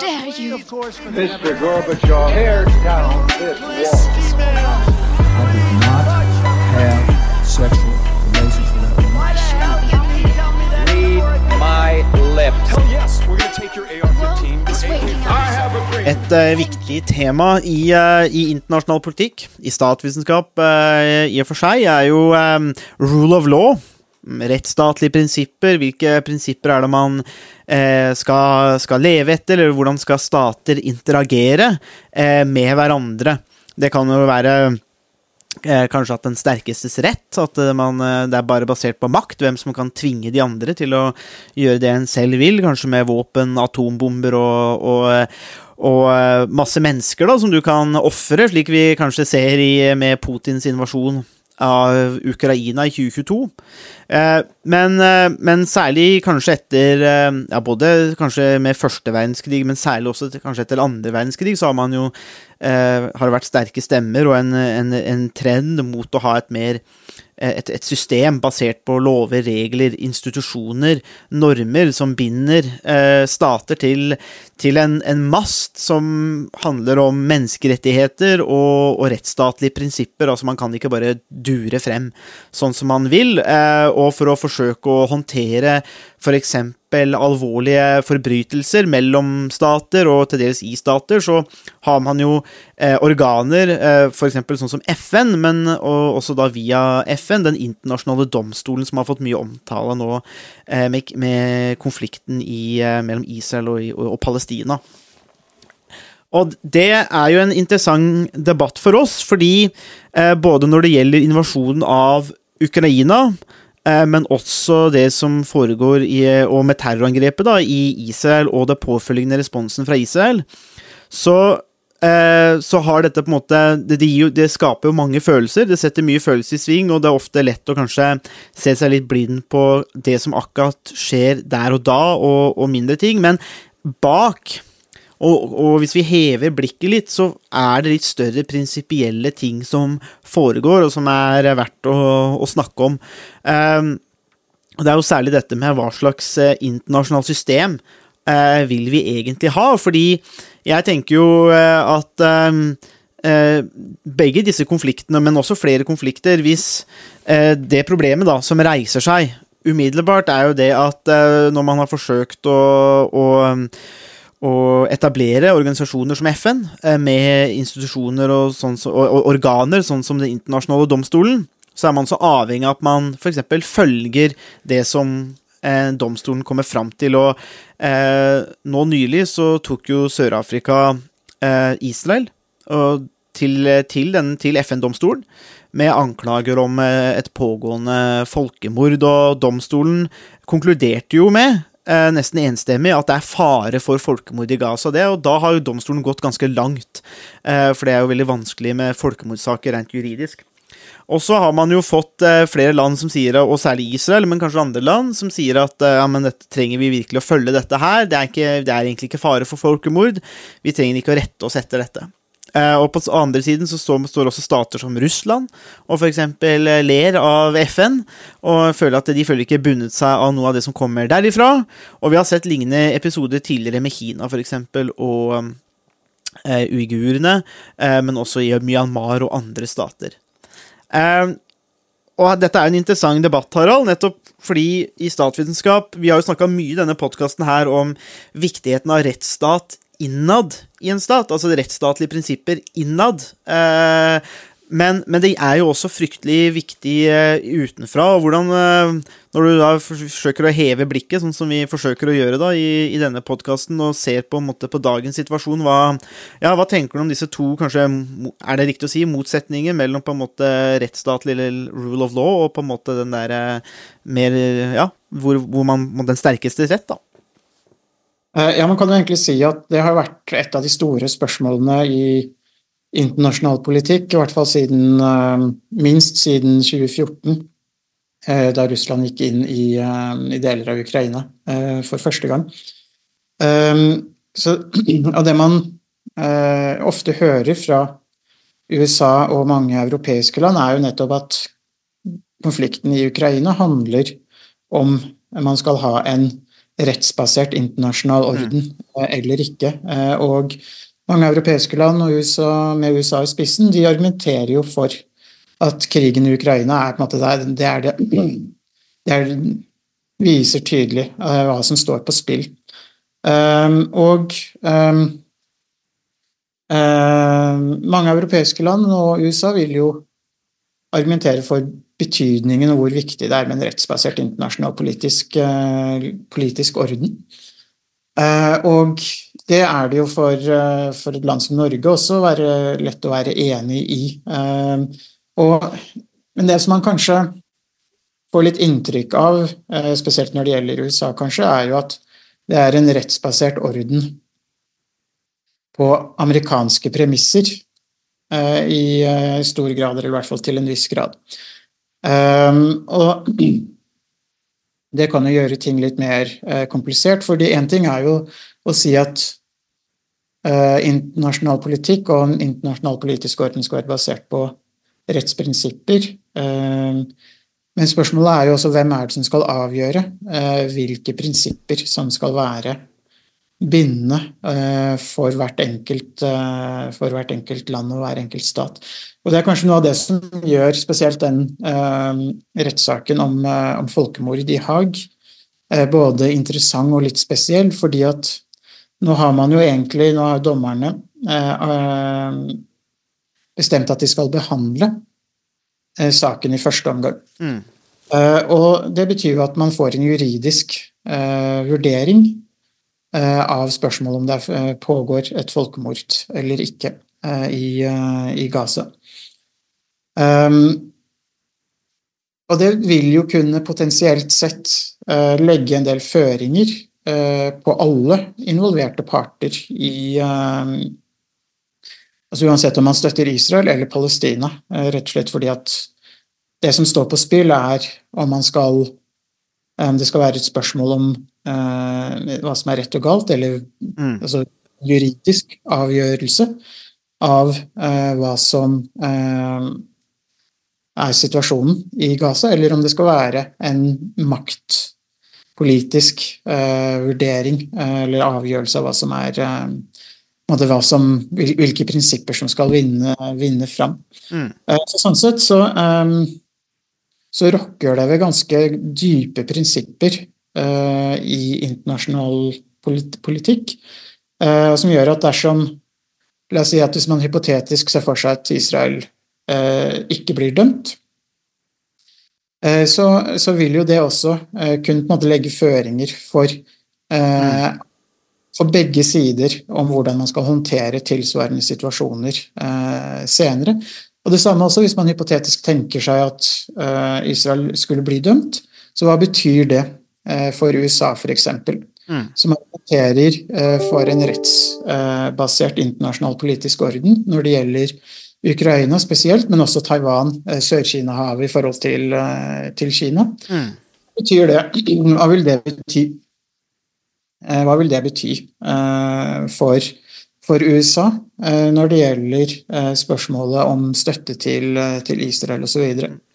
dare you? Mr. Gorbachev, tear down this wall. I did not have sexual relations with that woman. Read my lips. Hell yes, we're gonna take your AR-15. It's waking I up. have a dream. Et uh, viktig tema i, uh, i internasjonal politikk, i statsvitenskap uh, i og for seg, er jo um, rule of law. Rettsstatlige prinsipper. Hvilke prinsipper er det man eh, skal, skal leve etter, eller hvordan skal stater interagere eh, med hverandre? Det kan jo være eh, kanskje at den sterkestes rett, at eh, man, eh, det er bare basert på makt, hvem som kan tvinge de andre til å gjøre det en selv vil, kanskje med våpen, atombomber og, og, eh, og masse mennesker da, som du kan ofre, slik vi kanskje ser i, med Putins invasjon av Ukraina i 2022. Eh, men, eh, men særlig kanskje etter eh, ja, Både kanskje med første verdenskrig, men særlig også kanskje etter andre verdenskrig, så har man jo har vært sterke stemmer og en, en, en trend mot å ha et mer et, et system basert på lover, regler, institusjoner, normer som binder eh, stater til, til en, en mast som handler om menneskerettigheter og, og rettsstatlige prinsipper. Altså Man kan ikke bare dure frem sånn som man vil. Eh, og for å forsøke å håndtere f.eks. alvorlige forbrytelser mellom stater og til dels i stater, så har man jo eh, organer, eh, f.eks. sånn som FN, men og også da via FN, den internasjonale domstolen som har fått mye omtale nå eh, med, med konflikten i, eh, mellom Israel og, og, og Palestina. Og det er jo en interessant debatt for oss, fordi eh, både når det gjelder invasjonen av Ukraina, men også det som foregår i, og med terrorangrepet da, i Israel og det påfølgende responsen fra Israel, så, eh, så har dette på en måte det, det, jo, det skaper jo mange følelser. Det setter mye følelser i sving, og det er ofte lett å kanskje se seg litt blind på det som akkurat skjer der og da, og, og mindre ting. Men bak og, og hvis vi hever blikket litt, så er det litt større prinsipielle ting som foregår, og som er verdt å, å snakke om. Um, det er jo særlig dette med hva slags eh, internasjonalt system eh, vil vi egentlig ha? Fordi jeg tenker jo eh, at um, eh, begge disse konfliktene, men også flere konflikter, hvis det problemet da, som reiser seg umiddelbart, er jo det at når man har forsøkt å, å å etablere organisasjoner som FN, eh, med institusjoner og, sånn, og, organer, sånn som Den internasjonale domstolen, så er man så avhengig av at man f.eks. følger det som eh, domstolen kommer fram til. Og eh, nå nylig så tok jo Sør-Afrika eh, Israel og til, til, til FN-domstolen med anklager om eh, et pågående folkemord, og domstolen konkluderte jo med eh, nesten enstemmig at det er fare for folkemord i Gaza. Det, og da har jo domstolen gått ganske langt, eh, for det er jo veldig vanskelig med folkemordsaker rent juridisk. Og så har man jo fått eh, flere land som sier, og særlig Israel, men kanskje andre land, som sier at eh, ja, men dette trenger vi virkelig å følge dette her. Det er, ikke, det er egentlig ikke fare for folkemord. Vi trenger ikke å rette oss etter dette. Eh, og på andre siden så står, står også stater som Russland og f.eks. ler av FN og føler at de føler ikke bundet seg av noe av det som kommer derifra. Og vi har sett lignende episoder tidligere med Kina f.eks. og eh, uigurene, eh, men også i Myanmar og andre stater. Eh, og dette er en interessant debatt, Harald, nettopp fordi i statsvitenskap Vi har jo snakka mye i denne podkasten her om viktigheten av rettsstat innad i en stat, altså rettsstatlige prinsipper innad. Eh, men, men det er jo også fryktelig viktig eh, utenfra. og hvordan, eh, Når du da forsøker å heve blikket, sånn som vi forsøker å gjøre da i, i denne podkasten, og ser på, en måte, på dagens situasjon, hva, ja, hva tenker du om disse to kanskje, er det riktig å si, motsetninger mellom på en måte rettsstatlig eller rule of law og på en måte den der mer Ja, hvor, hvor man Den sterkeste rett, da. Eh, Ja, man kan jo egentlig si at det har vært et av de store spørsmålene i internasjonal politikk, i hvert fall siden eh, minst siden 2014, eh, da Russland gikk inn i, i deler av Ukraina for første gang. Så, og det man ofte hører fra USA og mange europeiske land, er jo nettopp at konflikten i Ukraina handler om man skal ha en rettsbasert internasjonal orden eh, eller ikke. Eh, og mange europeiske land, USA, med USA i spissen, de argumenterer jo for at krigen i Ukraina er på en måte der, det er det, det er, viser tydelig uh, hva som står på spill. Um, og um, um, mange europeiske land og USA vil jo argumentere for betydningen og hvor viktig det er med en rettsbasert internasjonal politisk, uh, politisk orden. Uh, og det er det jo for, for, et land som Norge også være lett å være enig i. Og, men det som man kanskje får litt inntrykk av, eh, spesielt når det gjelder USA, kanskje, er jo at det er en rettsbasert orden på amerikanske premisser eh, i eh, stor grad, eller i hvert fall til en viss grad. Um, og det kan jo gjøre ting litt mer komplisert, fordi én ting er jo å si at internasjonal politikk og en internasjonal politisk orden skal være basert på rettsprinsipper. Uh, men spørsmålet er jo også hvem er det som skal avgjøre eh, hvilke prinsipper som skal være bindende eh, for, hvert enkelt, eh, for hvert enkelt land og hver enkelt stat. Og Det er kanskje noe av det som gjør spesielt den eh, rettssaken om, om, folkemord i Haag både interessant og litt spesiell, fordi at nå har man jo egentlig, nå har dommerne bestemt at de skal behandle Eh, saken i første omgang. Mm. Og det betyr jo at man får en juridisk vurdering av spørsmålet om det pågår et folkemord eller ikke i, i, Gaza. Um, og det vil jo kunne potensielt sett legge en del føringer på alle involverte parter i Altså Uansett om man støtter Israel eller Palestina, rett og slett fordi at det som står på spill, er om man skal um, det skal være et spørsmål om uh, hva som er rett og galt, eller mm. altså, juridisk avgjørelse av uh, hva som uh, er situasjonen i Gaza, eller om det skal være en maktpolitisk vurdering eller avgjørelse av hva som er hva som, hvilke prinsipper som skal vinne, vinne fram. Mm. Så sånn sett så så rokker det ved ganske dype prinsipper i internasjonal polit politikk, uh, som gjør at dersom La oss si at hvis man hypotetisk ser for seg at Israel uh, ikke blir dømt, så, så, vil jo det også kunne legge føringer for, for begge sider om hvordan man skal håndtere tilsvarende situasjoner senere. Og Det samme også hvis man hypotetisk tenker seg at Israel skulle bli dømt. Så hva betyr det for USA, f.eks., mm. som argumenterer uh, for en rettsbasert internasjonal politisk orden når det gjelder Ukraina spesielt, men også Taiwan, Sør-Kina-havet i forhold til, til Kina. Mm. Betyr det, hva vil det bety? Hva vil det bety for for USA eh, når det gjelder eh, spørsmålet om støtte til, eh, til Israel osv.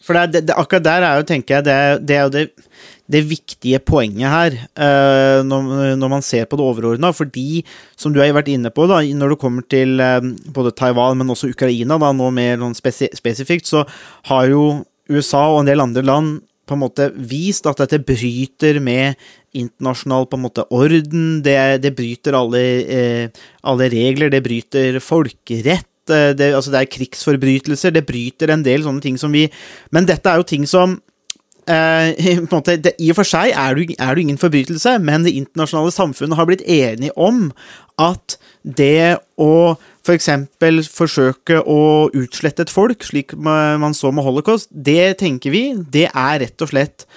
For det, det, akkurat der er jo, tenker jeg, det, det er jo det, det, viktige poenget her, når, når man ser på det overordna. Fordi, som du har vært inne på, da, når det kommer til både Taiwan, men også Ukraina, da, nå mer spesifikt, så har jo USA og en del andre land på en måte vist at dette bryter med internasjonal på en måte orden, det, det bryter alle, eh, alle, regler, det bryter folkerett. Eh, det, altså det er krigsforbrytelser, det bryter en del sånne ting som vi Men dette er jo ting som eh, måte, det, I og for seg er det, er det ingen forbrytelse, men det internasjonale samfunnet har blitt enige om at det å f.eks. For forsøke å utslette et folk, slik man så med holocaust, det tenker vi, det er rett og slett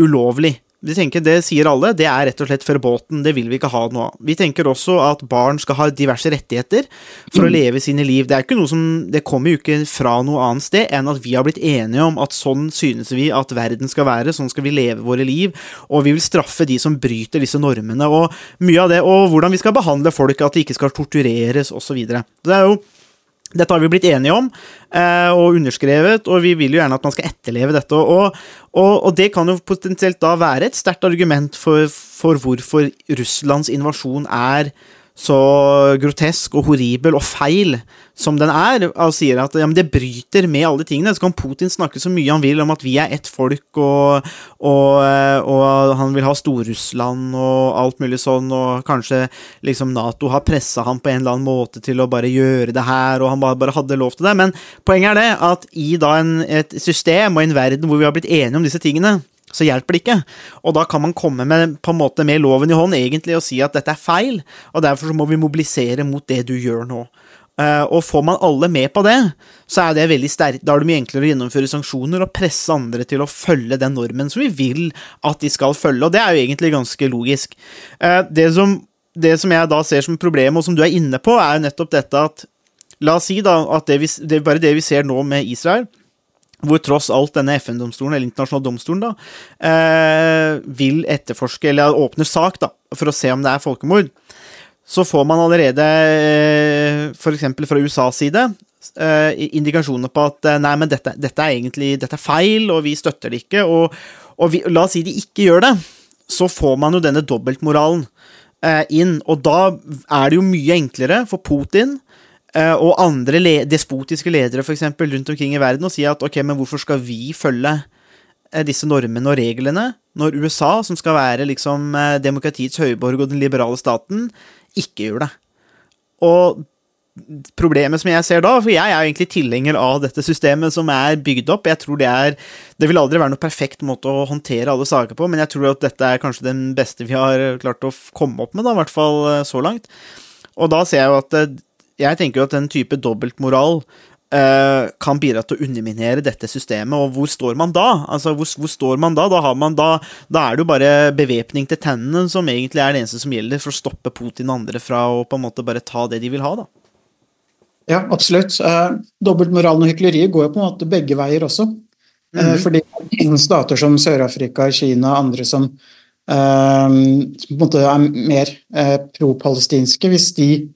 ulovlig. Vi tenker, Det sier alle, det er rett og slett båten, det vil vi ikke ha av. Vi tenker også at barn skal ha diverse rettigheter for å mm. leve sine liv. Det er ikke noe som, det kommer jo ikke fra noe annet sted enn at vi har blitt enige om at sånn synes vi at verden skal være, sånn skal vi leve våre liv, og vi vil straffe de som bryter disse normene, og mye av det, og hvordan vi skal behandle folk, at de ikke skal tortureres, osv. Det er jo Dette har vi blitt enige om eh, og underskrevet, og vi vil jo gjerne at man skal etterleve dette. Og, og, og det kan jo potensielt da være et sterkt argument for, for hvorfor Russlands invasjon er så grotesk og horribel og feil som den er, og sier at ja, det bryter med alle tingene. Så kan Putin snakke så mye han vil om at vi er ett folk, og, og, og han vil ha Stor-Russland og alt mulig sånn, og kanskje liksom Nato har pressa ham på en eller annen måte til å bare gjøre det her, og han bare, bare hadde lov til det. Men poenget er det at i da en, et system og en verden hvor vi har blitt enige om disse tingene, så hjelper det ikke. Og da kan man komme med, på en måte med loven i hånd egentlig og si at dette er feil, og derfor må vi mobilisere mot det du gjør nå. Uh, og får man alle med på det, så er det veldig sterkt. Da er det mye enklere å gjennomføre sanksjoner og presse andre til å følge den normen som vi vil at de skal følge, og det er jo egentlig ganske logisk. Uh, det, som, det som jeg da ser som problem, og som du er inne på, er jo nettopp dette at La oss si da at det vi, det, bare det vi ser nå med Israel, hvor tross alt denne FN-domstolen, eller internasjonale domstolen, da, eh, vil etterforske, eller åpner sak, da, for å se om det er folkemord, så får man allerede, eh, f.eks. fra USAs side, eh, indikasjoner på at eh, nei, men dette, dette, er egentlig dette er feil, og vi støtter det ikke. Og, og vi, la oss si de ikke gjør det, så får man jo denne dobbeltmoralen eh, inn. Og da er det jo mye enklere for Putin og andre le despotiske ledere for eksempel, rundt omkring i verden og si at ok, men hvorfor skal vi følge eh, disse normene og reglene når USA, som skal være liksom eh, demokratiets høyborg og den liberale staten, ikke gjør det? Og problemet som jeg ser da, for jeg er jo egentlig tilhenger av dette systemet som er bygd opp. Jeg tror det er Det vil aldri være noe perfekt måte å håndtere alle saker på, men jeg tror at dette er kanskje den beste vi har klart å komme opp med, da, i hvert fall så langt. Og da ser jeg jo at jeg tenker jo at den type dobbeltmoral uh, kan bidra til å underminere dette systemet. Og hvor står man da? Altså, hvor, hvor står man da? Da, man da? da, er det jo bare bevæpning til tennene som egentlig er det eneste som gjelder for å stoppe Putin og andre fra å på en måte bare ta det de vil ha, da. Ja, absolutt. Uh, Dobbeltmoralen og hykleriet går jo på en måte begge veier også. Mm -hmm. fordi stater som Sør-Afrika, Kina og andre som uh, på en måte er mer pro-palestinske, hvis de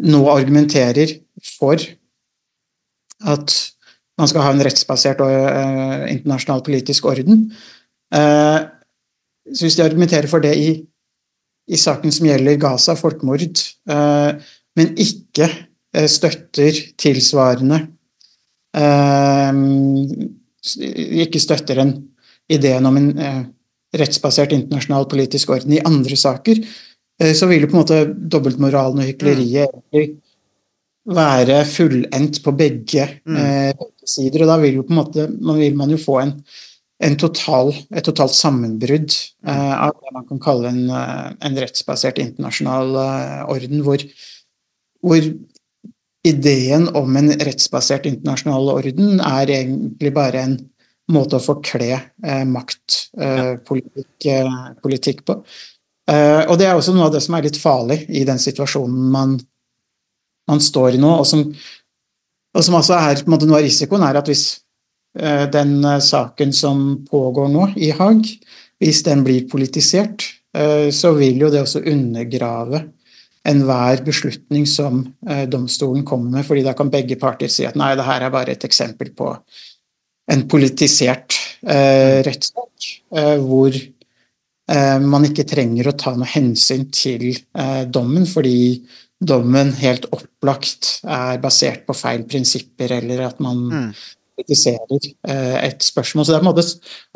nå argumenterer for at man skal ha en rettsbasert og uh, internasjonal politisk orden. Uh, så hvis de argumenterer for det i, i saken som gjelder Gaza, folkemord, uh, men ikke støtter tilsvarende Ikke støtter en ideen om en rettsbasert internasjonal politisk orden i andre saker, så vil jo på en måte dobbeltmoralen og hykleriet mm. være fullendt på begge mm. eh, sider. Og da vil, jo på en måte, man vil man jo få en, en total, et totalt sammenbrudd eh, av det man kan kalle en, eh, en rettsbasert internasjonal eh, orden, hvor, hvor ideen om en rettsbasert internasjonal orden er egentlig bare en måte å forkle eh, maktpolitikk eh, på. Uh, og det er også noe av det som er litt farlig i den situasjonen man, man står i nå, og som, og som altså er måte, Noe av risikoen er at hvis uh, den uh, saken som pågår nå i Haag, hvis den blir politisert, så vil jo det også undergrave enhver beslutning som domstolen kommer med, fordi da kan begge parter si at nei, det her er bare et eksempel på en politisert rettssak, hvor man ikke trenger å ta noe hensyn til eh, dommen, fordi dommen helt opplagt er basert på feil prinsipper, eller at man mm. kritiserer eh, et spørsmål. Så det er på en måte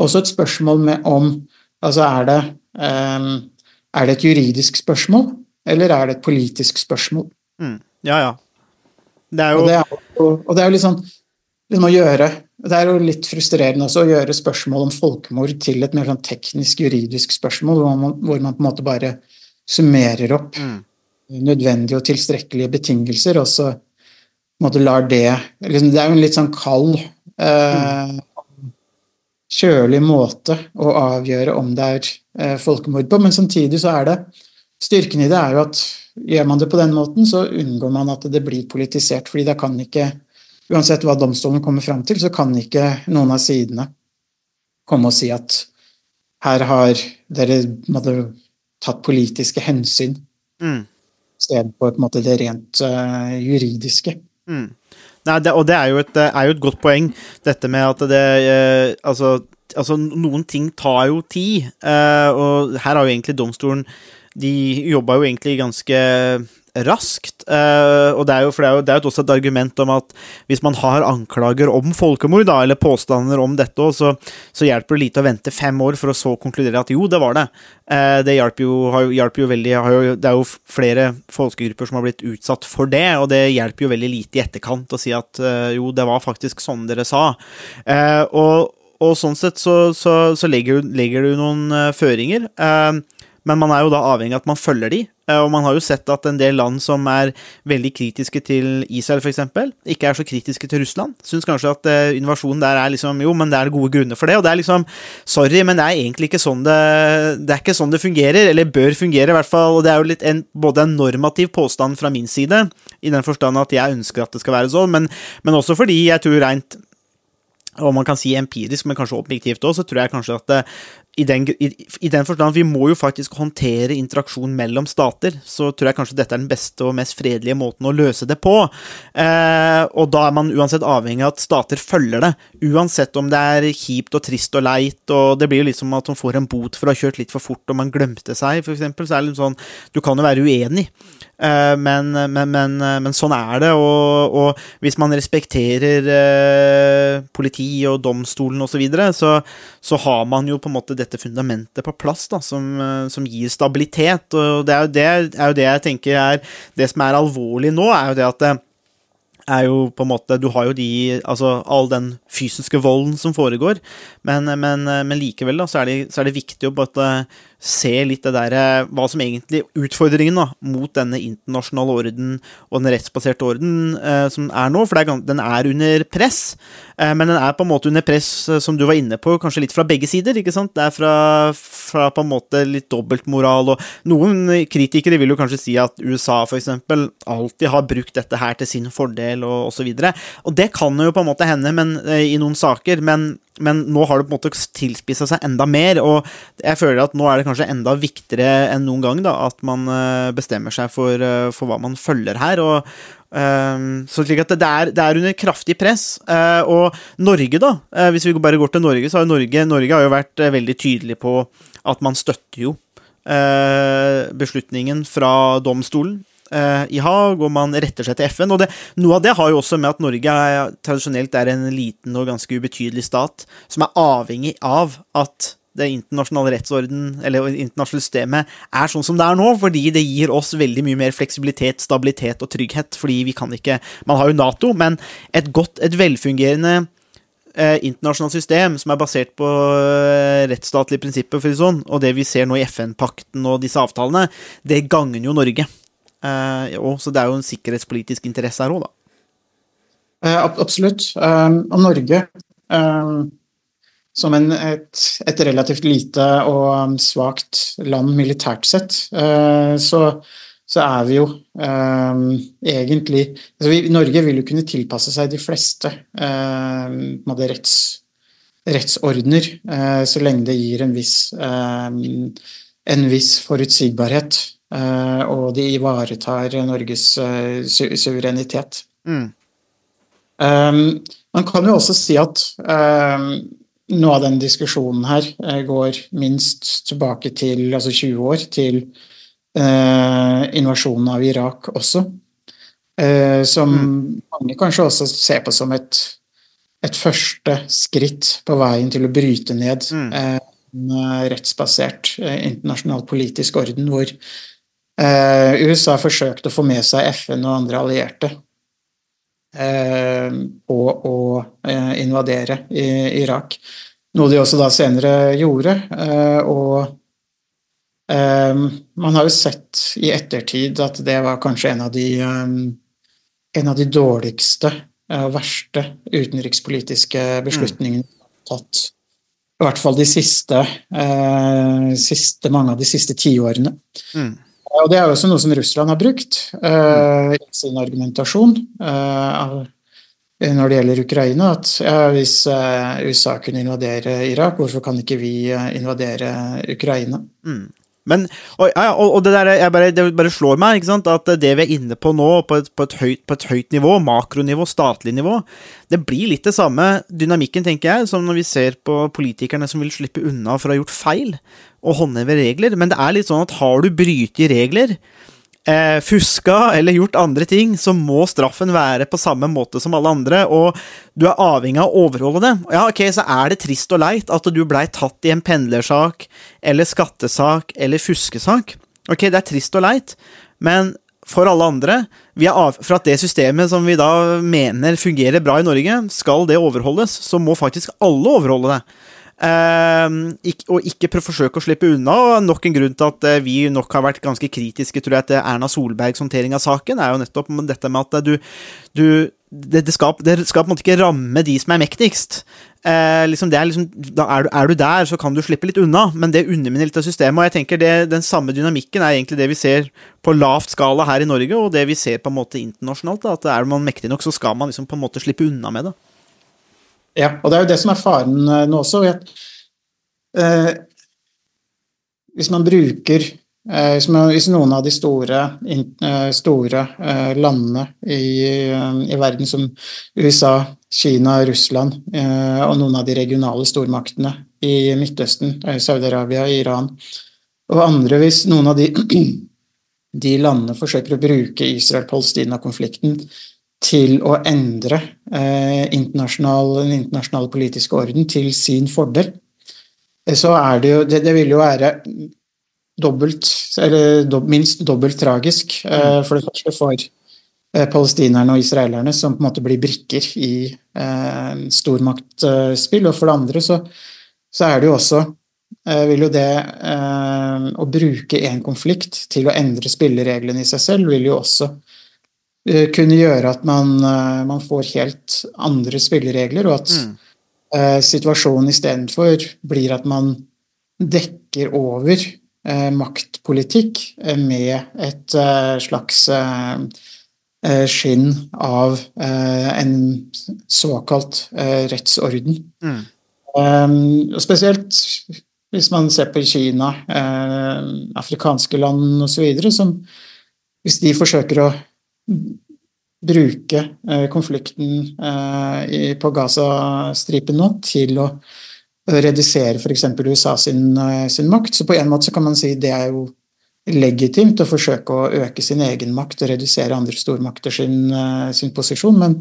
også et spørsmål med om Altså er det, er det et juridisk spørsmål, eller er det et politisk spørsmål? Mm. Ja, ja. Det er jo Og det er, og det er jo sånn liksom å gjøre det er jo litt frustrerende også å gjøre spørsmål om folkemord til et mer sånn teknisk, juridisk spørsmål, hvor man, hvor man, på en måte bare summerer opp mm. nødvendige og tilstrekkelige betingelser, og så på en måte lar det liksom, Det er jo en litt sånn kald, eh, kjølig måte å avgjøre om det er eh, folkemord på, men samtidig så er det Styrken i det er jo at gjør man det på den måten, så unngår man at det blir politisert, fordi da kan ikke uansett hva domstolen kommer fram til, så kan ikke noen av sidene komme og si at her har dere måtte, tatt politiske hensyn mm. istedenfor det rent uh, juridiske. Nei, det, og det er jo, et, det er jo et godt poeng, dette med at det eh, altså, altså, noen ting tar jo tid, eh, og her har jo egentlig domstolen De jobba jo egentlig ganske raskt. eh, og det er jo, for det er jo, det er jo også et argument om at hvis man har anklager om folkemord, da, eller påstander om dette også, så, hjelper det lite å vente fem år for å så konkludere at jo, det var det. Eh, det hjelper jo, jo, veldig Det er jo flere folkegrupper som har blitt utsatt for det, og det hjelper jo veldig lite i etterkant å si at eh, jo, det var faktisk sånn dere sa. Og, og sånn sett så, så, så legger, du- legger du noen føringer. men man er jo da avhengig av at man følger de, og man har jo sett at en del land som er veldig kritiske til Israel, f.eks., ikke er så kritiske til Russland. Syns kanskje at eh, invasjonen der er liksom Jo, men det er gode grunner for det, og det er liksom Sorry, men det er egentlig ikke sånn det Det er ikke sånn det fungerer, eller bør fungere, i hvert fall. Og det er jo litt en, både en normativ påstand fra min side, i den forstand at jeg ønsker at det skal være sånn, men, men også fordi jeg tror rent og man kan si empirisk, men kanskje objektivt òg, så tror jeg kanskje at det, i den, i, i den forstand vi må jo faktisk håndtere interaksjon mellom stater, så tror jeg kanskje dette er den beste og mest fredelige måten å løse det på. Eh, og da er man uansett avhengig av at stater følger det, uansett om det er kjipt og trist og leit, og det blir jo litt som at man får en bot for å ha kjørt litt for fort og man glemte seg, eksempel, så er det litt sånn Du kan jo være uenig. Eh, Men, men, men, men sånn er det, og, og hvis man respekterer eh, politi og domstolen osv., så, videre, så så har man jo på en måte dette fundamentet på plass da, som, eh, som gir stabilitet. Og det er, det, er jo det jeg tenker er Det som er alvorlig nå, er jo det at det er jo på en måte Du har jo de Altså all den fysiske volden som foregår, men, men likevel da, så er, det, så er det viktig å bare se litt det der eh, Hva som egentlig utfordringen da, mot denne internasjonale orden og den rettsbaserte orden eh, som er nå, for er, den er under press. Eh, men den er på en måte under press, eh, som du var inne på, kanskje litt fra begge sider. ikke sant? Det er fra, fra på en måte litt dobbeltmoral, og noen kritikere vil jo kanskje si at USA eksempel alltid har brukt dette her til sin fordel, og osv. Og, og det kan jo på en måte hende men, eh, i noen saker, men men nå har det på en måte tilspissa seg enda mer, og jeg føler at nå er det kanskje enda viktigere enn noen gang da, at man eh, bestemmer seg for, eh, for hva man følger her. og Um, så slik at det er, det er under kraftig press. Uh, og Norge, da, uh, hvis vi bare går til Norge, så har Norge, Norge har jo vært veldig tydelig på at man støtter jo beslutningen fra domstolen i Haag, og man retter seg til FN. og det, Noe av det har jo også med at Norge er, tradisjonelt er en liten og ganske ubetydelig stat som er avhengig av at det internasjonale rettsorden, eller internasjonale systemet, er sånn som det er nå, fordi det gir oss veldig mye mer fleksibilitet, stabilitet og trygghet, fordi vi kan ikke Man har jo Nato, men et godt, et velfungerende eh, internasjonalt system som er basert på eh, rettsstatlige prinsipper, for å si sånn, og det vi ser nå i FN-pakten og disse avtalene, det gagner jo Norge. Eh, og, så det er jo en sikkerhetspolitisk interesse her òg, da. Eh, absolutt. Um, og Norge, som en, et, et relativt lite og um, svakt land militært sett, eh, så, så er vi jo egentlig altså vi, Norge vil jo kunne tilpasse seg de fleste retts, rettsordener, eh, så lenge det gir en viss, en viss forutsigbarhet, eh, og de ivaretar Norges eh, su suverenitet. Mm. Um, man kan jo også si at um, noe av den diskusjonen her eh, går minst tilbake til altså 20 år, til eh, invasjonen av Irak også. eh, som mange kanskje også ser på som et, et første skritt på veien til å bryte ned Mm. eh, en eh, rettsbasert eh, internasjonal politisk orden, hvor eh, USA forsøkte å få med seg FN og andre allierte eh, på å eh, invadere i Irak. Noe de også da senere gjorde. eh, og eh, man har jo sett i ettertid at det var kanskje en av de, eh, en av de dårligste eh, og verste utenrikspolitiske beslutningene tatt. I hvert fall de siste, eh, siste mange av de siste tiårene. Mm. Og det er jo også noe som Russland har brukt uh, i sin argumentasjon uh, når det gjelder Ukraina. At ja, hvis uh, USA kunne invadere Irak, hvorfor kan ikke vi invadere Ukraina? Mm. Men, og, og, og det der bare, det bare slår meg, sant, at det vi er inne på nå, på et, på et, høyt, på et høyt nivå, makronivå, statlig nivå, det blir litt det samme dynamikken, tenker jeg, som når vi ser på politikerne som vil slippe unna for å ha gjort feil og håndheve regler. Men det er litt sånn at har du brytet regler, eh, fuska eller gjort andre ting, så må straffen være på samme måte som alle andre, og du er avhengig av å overholde det. Ja, ok, så er det trist og leit at du blei tatt i en pendlersak eller skattesak eller fuskesak. Ok, det er trist og leit, men for alle andre, for at det systemet som vi da mener fungerer bra i Norge, skal det overholdes, så må faktisk alle overholde det. Uh, og ikke forsøke å slippe unna. og Nok en grunn til at uh, vi nok har vært ganske kritiske tror jeg, til Erna Solbergs håndtering av saken, er jo nettopp dette med at du, du det, det, skal, det, skal, på en måte ikke ramme de som er mektigst. Eh, liksom er liksom, er du, er du, der, så kan du slippe litt unna, men det underminner litt av systemet. og jeg tenker det, Den samme dynamikken er egentlig det vi ser på lavt skala her i Norge, og det vi ser på en måte internasjonalt. Da, at er man mektig nok, så skal man liksom på en måte slippe unna med det. Ja, og det er jo det som er faren eh, nå også. At, eh, hvis man bruker eh, hvis, man, hvis, noen av de store, eh, store eh, landene i, eh, i, verden, som USA, Kina, Russland og noen av de regionale stormaktene i Midtøsten, Saudi-Arabia, Iran og andre Hvis noen av de, de landene forsøker å bruke Israel-Palestina-konflikten til å endre eh, internasjonal, den internasjonale politiske orden til sin fordel, eh, så er det jo Det, det vil jo være dobbelt, eller do, minst dobbelt tragisk. Eh, for det første for eh, palestinerne og israelerne, som på en måte blir brikker i eh, stormaktspill. Og for det andre så, så er det jo også eh, vil jo det å bruke en konflikt til å endre spillereglene i seg selv, vil jo også kunne gjøre at man, eh, man, får helt andre spilleregler, og at mm. uh, situasjonen istedenfor blir at man dekker over uh, maktpolitikk med et uh, slags skinn av en såkalt rettsorden. Mm. Um, og spesielt hvis man ser på Kina, afrikanske land osv., som hvis de forsøker å bruke eh, konflikten eh, på Gaza-stripen nå til å redusere f.eks. USA sin, eh, sin, makt. Så på en måte kan man si det er jo legitimt å forsøke å øke sin egen makt og redusere andre stormakter sin, sin posisjon, men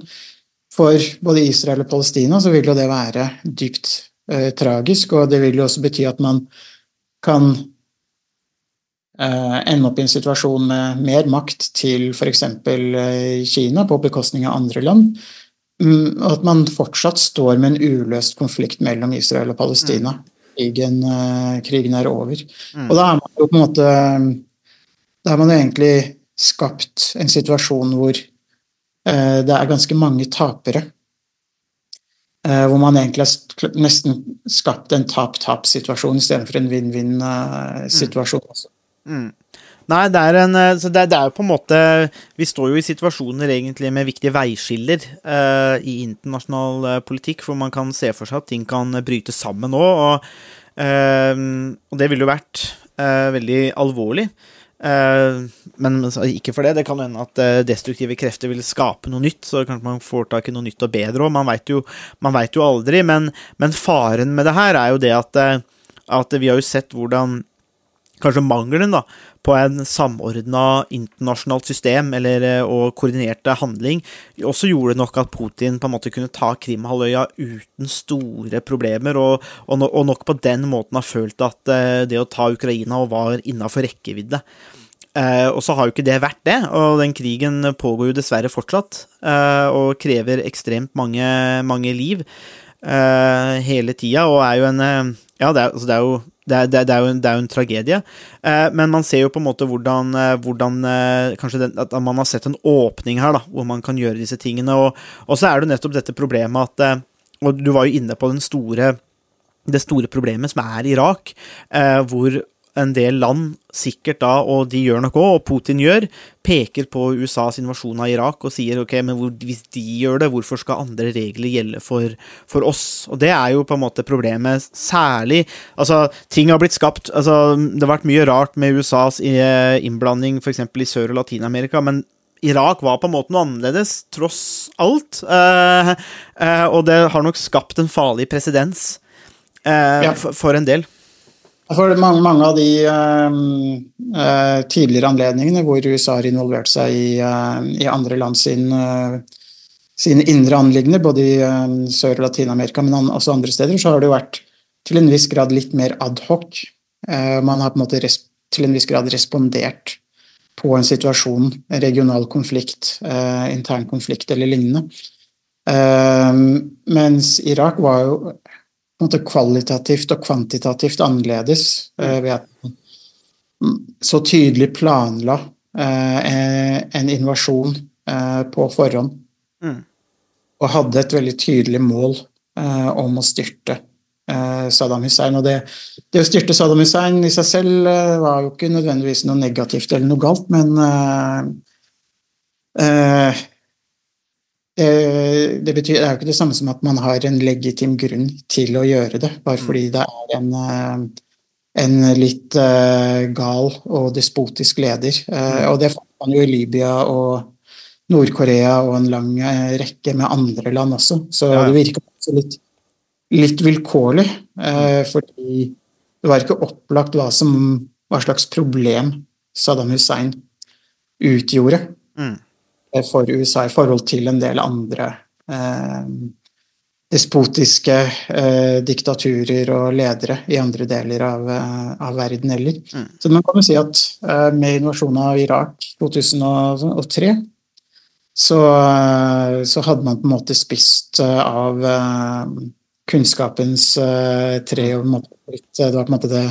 for både Israel og Palestina så vil jo det være dypt eh, tragisk, og det vil jo også bety at man kan ende opp i en situasjon med mer makt til f.eks. Eh, Kina på bekostning av andre land. Mm, og at man fortsatt står med en uløst konflikt mellom Israel og Palestina. Mm. Krigen, eh, krigen er over. Mm. Og da er man jo på en måte Da har man jo egentlig skapt en situasjon hvor det er ganske mange tapere. Hvor man egentlig har nesten skapt en tap-tap-situasjon istedenfor en vinn-vinn-situasjon. også. Mm. Nei, det er, en, eh, det, det er jo på en måte Vi står jo i situasjoner egentlig med viktige veiskiller uh, i internasjonal uh, politikk, hvor man kan se for seg at ting kan bryte sammen nå. Og, uh, og det ville jo vært veldig alvorlig. men ikke for det. Det kan hende at destruktive krefter vil skape noe nytt, så kanskje man får tak i noe nytt og bedre òg. Man veit jo, jo, aldri. Men, men, faren med det her er jo det at, at vi har jo sett hvordan kanskje mangelen da, på en samordna internasjonalt system eller, eh, og koordinerte handling også gjorde nok at Putin på en måte kunne ta Krimhalvøya uten store problemer, og, og, nok på den måten har følt at uh, det å ta Ukraina var innafor rekkevidde. Uh, og så har jo ikke det vært det, og den krigen pågår jo dessverre fortsatt, og krever ekstremt mange, mange liv hele tida, og er jo en Ja, det er, altså det er jo det er, det, er jo en, det er, jo en, tragedie. Eh, men man ser jo på en måte hvordan, eh, hvordan eh, Kanskje den, at man har sett en åpning her, da, hvor man kan gjøre disse tingene. Og, og så er det nettopp dette problemet at eh, Og du var jo inne på den store, det store problemet som er Irak, eh, hvor en del land, sikkert da, og de gjør nok òg, og Putin gjør, peker på USAs invasjon av Irak og sier ok, men hvis de gjør det, hvorfor skal andre regler gjelde for, for, oss? Og det er jo på en måte problemet, særlig Altså, ting har blitt skapt altså, Det har vært mye rart med USAs eh, innblanding f.eks. i Sør- og Latin-Amerika, men Irak var på en måte noe annerledes, tross alt. Eh, eh, og det har nok skapt en farlig presedens eh, ja. for en del. For mange, mange av de uh, tidligere anledningene hvor USA har involvert seg i, uh, i andre land sin, uh, sine indre anliggender, både i Sør- og Latin-Amerika, men også andre steder, så har det jo vært til en viss grad litt mer adhoc. man har på en måte til en viss grad respondert på en situasjon, en regional konflikt, intern konflikt eller lignende. mens Irak var jo måte, kvalitativt og kvantitativt annerledes uh, ved at man så tydelig planla uh, en invasjon uh, på forhånd. Mm. Og hadde et veldig tydelig mål om å styrte Saddam Hussein. Og det, det, å styrte Saddam Hussein i seg selv var jo ikke nødvendigvis noe negativt eller noe galt, men Eh, det, betyr, det er jo ikke det samme som at man har en legitim grunn til å gjøre det, bare fordi det er en, eh, en litt uh, gal og despotisk leder. Uh, og det fant man jo i Libya og Nord-Korea og en lang rekke med andre land også. Så det virker også litt, litt vilkårlig, fordi det var ikke opplagt hva, som, hva slags problem Saddam Hussein utgjorde. Mm for USA i forhold til en del andre eh, despotiske eh, diktaturer og ledere i andre deler av, eh, av verden heller. Mm. Så man kan jo si at eh, med invasjonen av Irak 2003 så, eh, så, hadde man på en måte spist eh, av kunnskapens tre og Det var på en måte det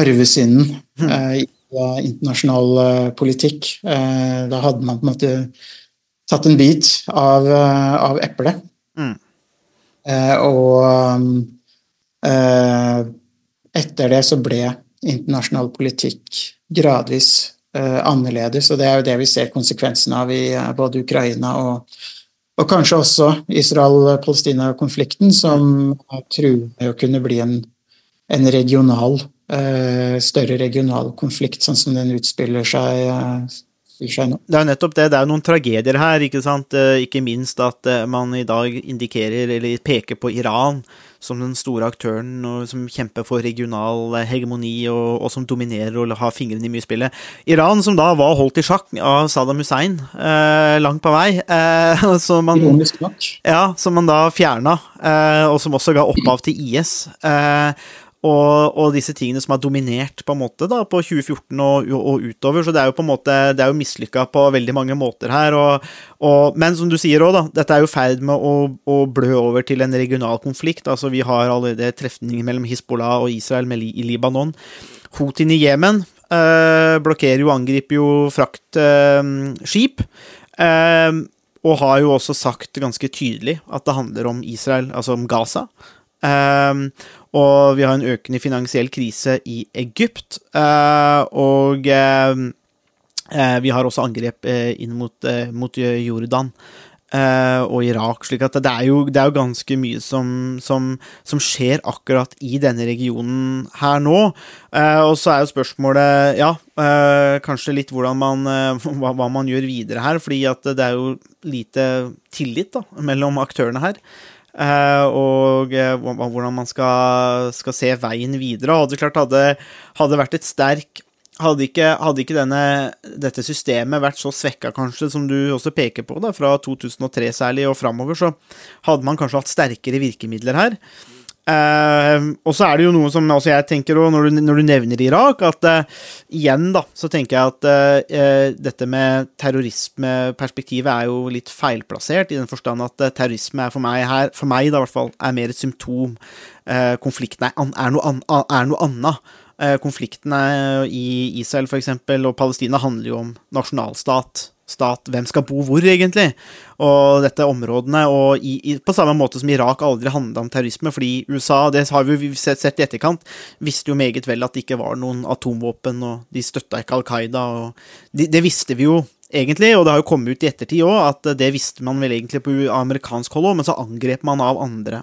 arvesynden mm. i internasjonal eh, politikk. Eh, da hadde man på en måte tatt en bit av, eh, av eplet. Mm. Og etter det så ble internasjonal politikk gradvis annerledes, og det er jo det vi ser konsekvensene av i både Ukraina og, og kanskje også Israel-Palestina-konflikten, som truer med å kunne bli en, en regional større regional konflikt, sånn som den utspiller seg, seg nå. Det er jo nettopp det. Det er noen tragedier her, ikke sant. Eh, ikke minst at man i dag indikerer, eller peker på Iran som den store aktøren og som kjemper for regional hegemoni og, og, som dominerer og har fingrene i mye spillet. Iran, som da var holdt i sjakk av Saddam Hussein eh, langt på vei, eh, som, man, ja, som man da fjerna, eh, og som også ga opphav til IS. Eh, og, og, disse tingene som har dominert på en måte da, på 2014 og, og, utover. Så det er jo på en måte, det er jo mislykka på veldig mange måter her. Og, men som du sier òg, da, dette er jo i ferd med å, å, blø over til en regional konflikt. Altså Vi har allerede trefninger mellom Hizbollah og Israel med, i Libanon. Houthien i Jemen eh, blokkerer jo angriper jo fraktskip. Eh, eh, og har jo også sagt ganske tydelig at det handler om Israel, altså om Gaza. Um, og vi har en økende finansiell krise i Egypt. Uh, og uh, vi har også angrep inn mot, mot Jordan og Irak. slik at det er jo, det er jo ganske mye som, som, som, skjer akkurat i denne regionen her nå. og så er jo spørsmålet, ja, kanskje litt hvordan man, hva, hva, man gjør videre her. fordi at det er jo lite tillit da, mellom aktørene her. Uh, og uh, hvordan man skal, skal, se veien videre. Hadde klart hadde, hadde vært et sterk hadde ikke, hadde ikke denne, dette systemet vært så svekka, kanskje, som du også peker på, da, fra 2003 særlig og framover, så hadde man kanskje hatt sterkere virkemidler her. Uh, og så er det jo noe som også jeg tenker også, når, du, når du nevner Irak, at uh, igjen da, så tenker jeg at uh, dette med terrorismeperspektivet er jo litt feilplassert, i den forstand at terrorisme er for meg her, for meg da i hvert fall, er mer et symptom. konflikten er, er, noe, an, er noe annet. konfliktene i Israel for eksempel, og Palestina handler jo om nasjonalstat stat. Hvem skal bo hvor, egentlig? Og dette områdene, og i, i, på samme måte som Irak aldri handla om terrorisme, fordi USA, det har vi sett, sett, i etterkant, visste jo meget vel at det ikke var noen atomvåpen, og de støtta ikke Al Qaida, og de, det visste vi jo egentlig, og det har jo kommet ut i ettertid òg, at det visste man vel egentlig på amerikansk hold òg, men så angrep man av andre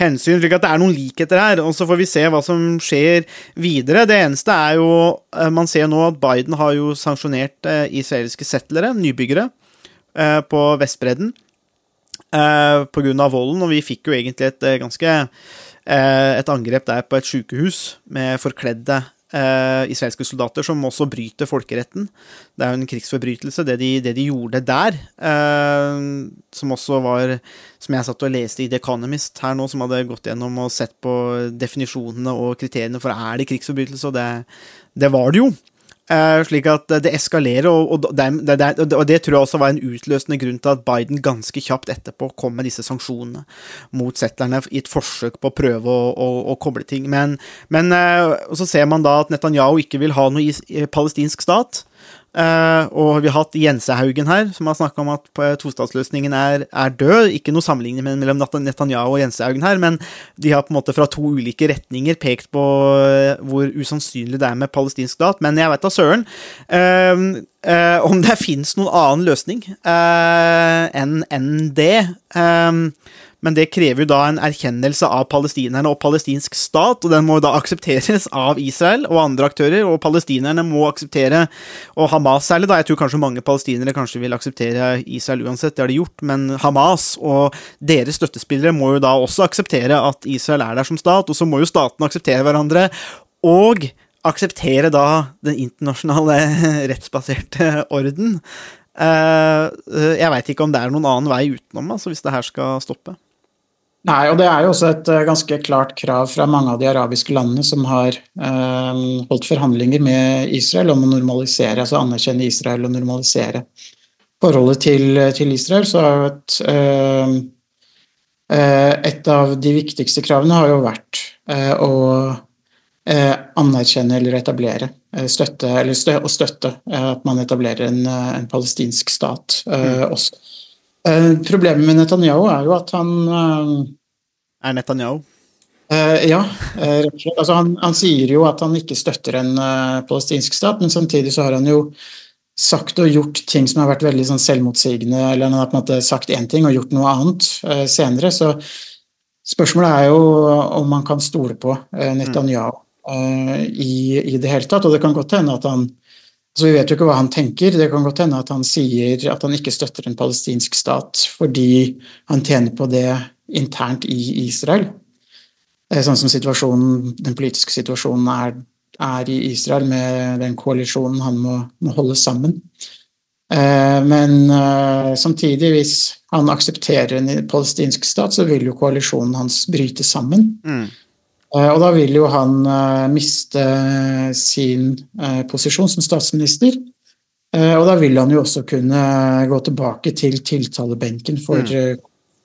hensyn. slik at det er noen likheter her, og så får vi se hva som skjer videre. Det eneste er jo Man ser nå at Biden har jo sanksjonert israelske settlere, nybyggere, på Vestbredden pga. volden, og vi fikk jo egentlig et ganske et angrep der på et sykehus med forkledde eh, israelske soldater som også bryter folkeretten. Det er jo en krigsforbrytelse, det de, det de gjorde der. Eh, som også var Som jeg satt og leste i The Economist her nå, som hadde gått gjennom og sett på definisjonene og kriteriene for er det krigsforbrytelse, og det, det var det jo. Uh, slik at det eskalerer, og, det, det, og, det, tror jeg også var en utløsende grunn til at Biden ganske kjapt etterpå kom med disse sanksjonene mot settlerne i et forsøk på å prøve å, å, å koble ting. Men, men uh, så ser man da at Netanyahu ikke vil ha noe palestinsk stat. Uh, og vi har hatt Jensehaugen her, som har snakka om at tostatsløsningen er, er, død. Ikke noe sammenligning mellom Netanyahu og Jensehaugen her, men de har på en måte fra to ulike retninger pekt på uh, hvor usannsynlig det er med palestinsk stat. Men jeg vet da søren uh, om det fins noen annen løsning enn en det. Men det krever jo da en erkjennelse av palestinerne og palestinsk stat, og den må jo da aksepteres av Israel og andre aktører, og palestinerne må akseptere, og Hamas særlig, da, jeg tror kanskje mange palestinere kanskje vil akseptere Israel uansett, det har de gjort, men Hamas og deres støttespillere må jo da også akseptere at Israel er der som stat, og så må jo statene akseptere hverandre, og akseptere da den internasjonale rettsbaserte orden. Uh, jeg veit ikke om det er noen annen vei utenom, altså, hvis det her skal stoppe. Nei, og det er jo også et uh, ganske klart krav fra mange av de arabiske landene som har eh, holdt forhandlinger med Israel om å normalisere, altså anerkjenne Israel og normalisere forholdet til, til Israel. Så er jo et, eh, et av de viktigste kravene har jo vært å anerkjenne eller etablere støtte, eller stø, støtte at man etablerer en, en palestinsk stat mm. også. Problemet med Netanyahu er jo at han er Netanyahu? Uh, ja, uh, altså han, han, sier jo at han ikke støtter en uh, palestinsk stat, men samtidig så har han jo sagt og gjort ting som har vært veldig sånn selvmotsigende, eller han har på en måte sagt én ting og gjort noe annet senere. Så spørsmålet er jo om man kan stole på Netanyahu i, i, det hele tatt. Og det kan godt hende at han altså Vi vet jo ikke hva han tenker. Det kan godt hende at han sier at han ikke støtter en palestinsk stat fordi han tjener på det internt i Israel. Eh, sånn som den politiske situasjonen er, er, i Israel, med den koalisjonen han må, må holde sammen. Eh, men eh, samtidig, hvis han aksepterer en palestinsk stat, så vil jo koalisjonen hans bryte sammen. Mm. Og da vil jo han miste sin posisjon som statsminister. Og da vil han jo også kunne gå tilbake til tiltalebenken for mm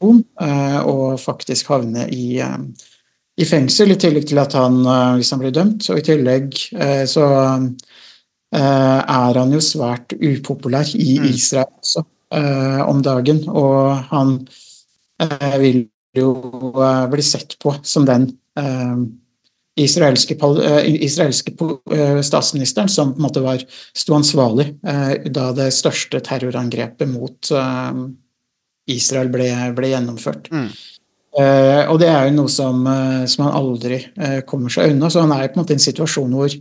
Eh, og faktisk havne i, eh, i, fengsel, i tillegg til at han, eh, hvis han blir dømt, og i tillegg så er han jo svært upopulær i mm. Israel også om dagen, og han vil jo bli sett på som den israelske, israelske statsministeren som på en måte var, sto ansvarlig da det største terrorangrepet mot Israel ble, ble gjennomført. Mm. Uh, og det er jo noe som, uh, som han aldri uh, kommer seg unna. Så han er jo på en måte i en situasjon hvor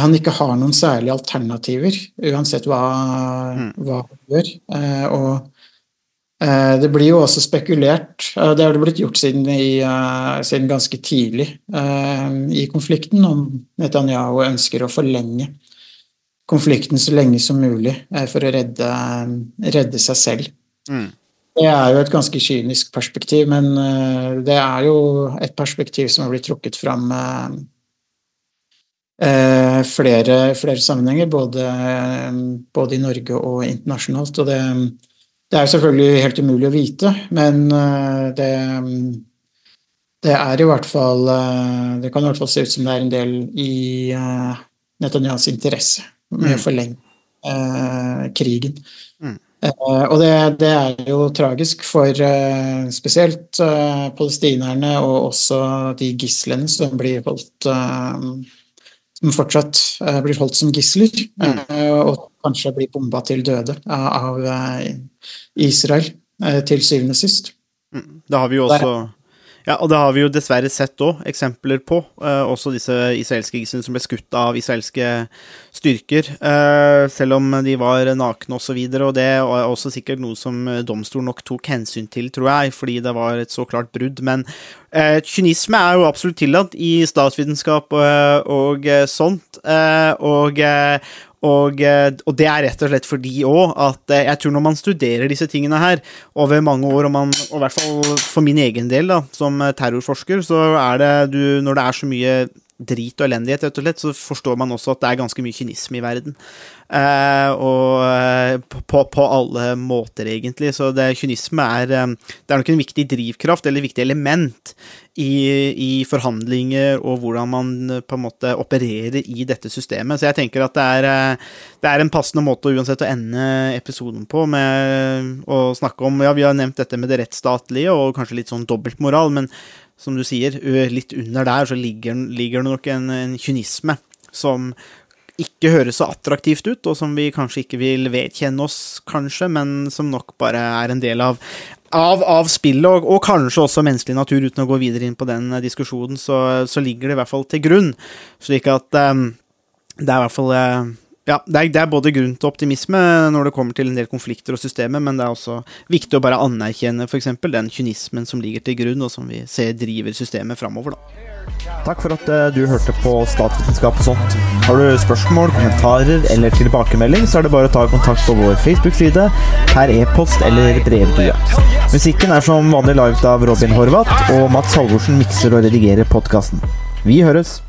han ikke har noen særlige alternativer, uansett hva, mm. hva han gjør. og det blir jo også spekulert, det har det blitt gjort siden, i, siden ganske tidlig i konflikten, om Netanyahu ønsker å forlenge konflikten så lenge som mulig for å redde, redde seg selv. Mm. Det er jo et ganske kynisk perspektiv, men det er jo et perspektiv som har blitt trukket fram flere, flere, sammenhenger, både, både, i Norge og internasjonalt. Og det, det, er selvfølgelig helt umulig å vite, men det, det er i hvert fall Det kan i hvert fall se ut som det er en del i Netanyahs interesse med å mm. forlenge eh, krigen. Mm. Eh, og det, det er jo tragisk for eh, spesielt eh, palestinerne og også de gislene som blir holdt eh, Som fortsatt eh, blir holdt som gisler, eh, og kanskje blir bomba til døde av, eh, Israel eh, til syvende og sist. Det har vi jo også Ja, og det har vi jo dessverre sett òg eksempler på. eh, også disse israelske gislene som ble skutt av israelske styrker. eh, selv om de var nakne osv. Og, så og det er også sikkert noe som domstolen nok tok hensyn til, tror jeg, fordi det var et så klart brudd. Men eh, kynisme er jo absolutt tillatt i statsvitenskap og, og eh, sånt. eh, og eh, og, eh, og det er rett og slett fordi òg at eh, jeg tror når man studerer disse tingene her over mange år, og, man, og i hvert fall for min egen del da, som eh, terrorforsker, så er det du Når det er så mye drit og elendighet, rett og slett, så forstår man også at det er ganske mye kynisme i verden. Eh, og eh, på, på alle måter, egentlig. Så det, kynisme er eh, Det er nok en viktig drivkraft, eller viktig element, i, i forhandlinger og hvordan man eh, på en måte opererer i dette systemet. Så jeg tenker at det er, det er en passende måte uansett å ende episoden på med å snakke om Ja, vi har nevnt dette med det rettsstatlige og kanskje litt sånn dobbeltmoral, men som du sier, litt under der så ligger, ligger det nok en, en kynisme som ikke høres så attraktivt ut, og som vi kanskje ikke vil vedkjenne oss, kanskje, men som nok bare er en del av, av, av spillet, og, og kanskje også menneskelig natur, uten å gå videre inn på den eh, diskusjonen, så, så ligger det i hvert fall til grunn. Slik at um, det er i hvert fall eh, ja, det er, det er både grunn til optimisme når det kommer til en del konflikter og systemet, men det er også viktig å bare anerkjenne f.eks. den kynismen som ligger til grunn, og som vi ser driver systemet framover. Takk for at eh, du hørte på Statsvitenskap og sånt. Har du spørsmål, kommentarer eller tilbakemelding, så er det bare å ta kontakt på vår Facebook-side, per e-post eller brevdue. Musikken er som vanlig laget av Robin Horvath, og Mats Halvorsen mikser og redigerer podkasten. Vi høres!